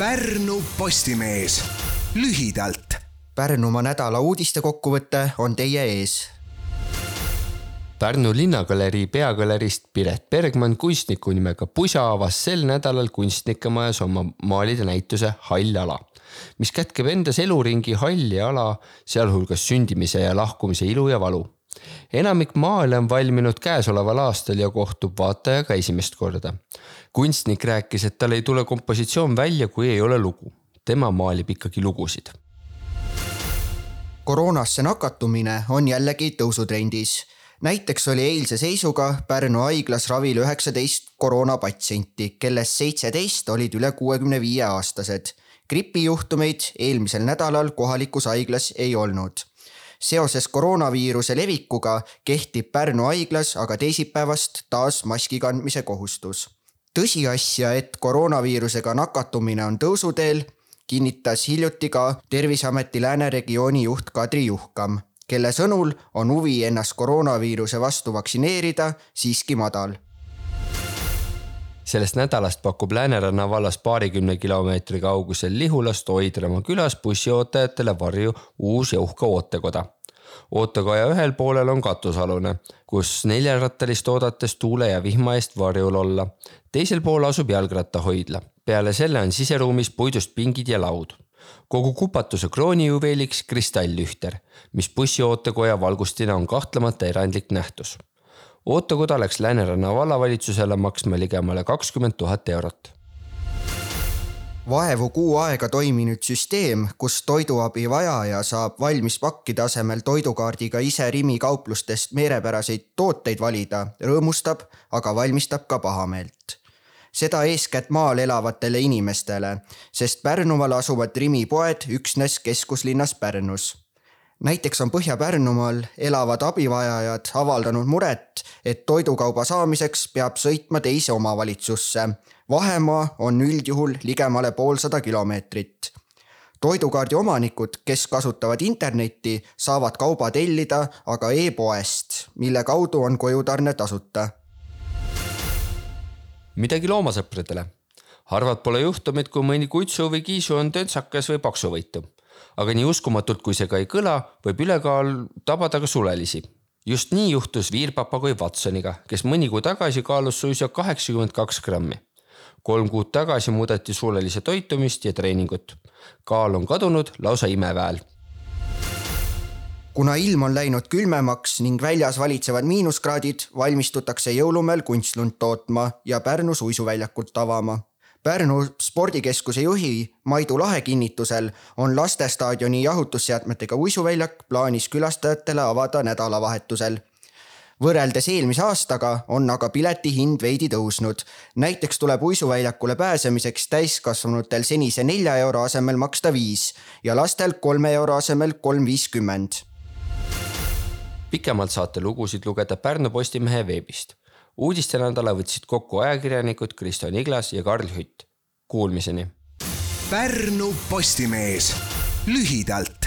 Pärnu Postimees lühidalt. Pärnumaa nädala uudiste kokkuvõte on teie ees. Pärnu linnagalerii peagälerist Piret Bergmann kunstniku nimega Pusa avas sel nädalal kunstnike majas oma maalide näituse Hall ala, mis kätkeb endas eluringi halli ala, sealhulgas sündimise ja lahkumise ilu ja valu enamik maale on valminud käesoleval aastal ja kohtub vaatajaga esimest korda. kunstnik rääkis, et tal ei tule kompositsioon välja, kui ei ole lugu. tema maalib ikkagi lugusid. koroonasse nakatumine on jällegi tõusutrendis. näiteks oli eilse seisuga Pärnu haiglas ravil üheksateist koroonapatsienti, kellest seitseteist olid üle kuuekümne viie aastased. gripijuhtumeid eelmisel nädalal kohalikus haiglas ei olnud seoses koroonaviiruse levikuga kehtib Pärnu haiglas aga teisipäevast taas maski kandmise kohustus. tõsiasja, et koroonaviirusega nakatumine on tõusuteel, kinnitas hiljuti ka Terviseameti Lääne regiooni juht Kadri Juhkam, kelle sõnul on huvi ennast koroonaviiruse vastu vaktsineerida siiski madal sellest nädalast pakub Lääneranna vallas paarikümne kilomeetri kaugusel Lihulast Oidramaa külas bussiootajatele varju uus ja uhke ootekoda. ootekoja ühel poolel on katusalune, kus neljarattalist oodates tuule ja vihma eest varjul olla. teisel pool asub jalgrattahoidla. peale selle on siseruumis puidust pingid ja laud kogu kupatuse kroonijuveeliks kristalllühter, mis bussiootekoja valgustina on kahtlemata erandlik nähtus ootekoda läks Lääneranna vallavalitsusele maksma ligemale kakskümmend tuhat eurot vaevu kuu aega toiminud süsteem, kus toiduabi vajaja saab valmis pakkide asemel toidukaardiga ise Rimi kauplustest meelepäraseid tooteid valida, rõõmustab, aga valmistab ka pahameelt. seda eeskätt maal elavatele inimestele, sest Pärnumaal asuvad Rimi poed üksnes keskuslinnas Pärnus näiteks on Põhja-Pärnumaal elavad abivajajad avaldanud muret, et toidukauba saamiseks peab sõitma teise omavalitsusse. vahemaa on üldjuhul ligemale poolsada kilomeetrit. toidukaardi omanikud, kes kasutavad internetti, saavad kauba tellida aga e-poest, mille kaudu on kojutarne tasuta. midagi loomasõpradele harvad pole juhtumid, kui mõni kutsu või kiisu on töntsakas või paksuvõitu aga nii uskumatult, kui see ka ei kõla, võib ülekaal tabada ka sulelisi. just nii juhtus viirpapagoi Watsoniga, kes mõni kuu tagasi kaalus suisa kaheksakümmend kaks grammi. kolm kuud tagasi muudeti sulelise toitumist ja treeningut. kaal on kadunud lausa imeväel kuna ilm on läinud külmemaks ning väljas valitsevad miinuskraadid, valmistutakse jõulumäel kunstlund tootma ja Pärnu suisuväljakut avama Pärnu spordikeskuse juhi Maidu Lahe kinnitusel on lastestaadioni jahutusseadmetega uisuväljak plaanis külastajatele avada nädalavahetusel. võrreldes eelmise aastaga on aga pileti hind veidi tõusnud. näiteks tuleb uisuväljakule pääsemiseks täiskasvanutel senise nelja euro asemel maksta viis ja lastel kolme euro asemel kolm viiskümmend. pikemalt saate lugusid lugeda Pärnu Postimehe veebist uudistenädala võtsid kokku ajakirjanikud Kristo Niglas ja Karl Hütt. Kuulmiseni. Pärnu Postimees lühidalt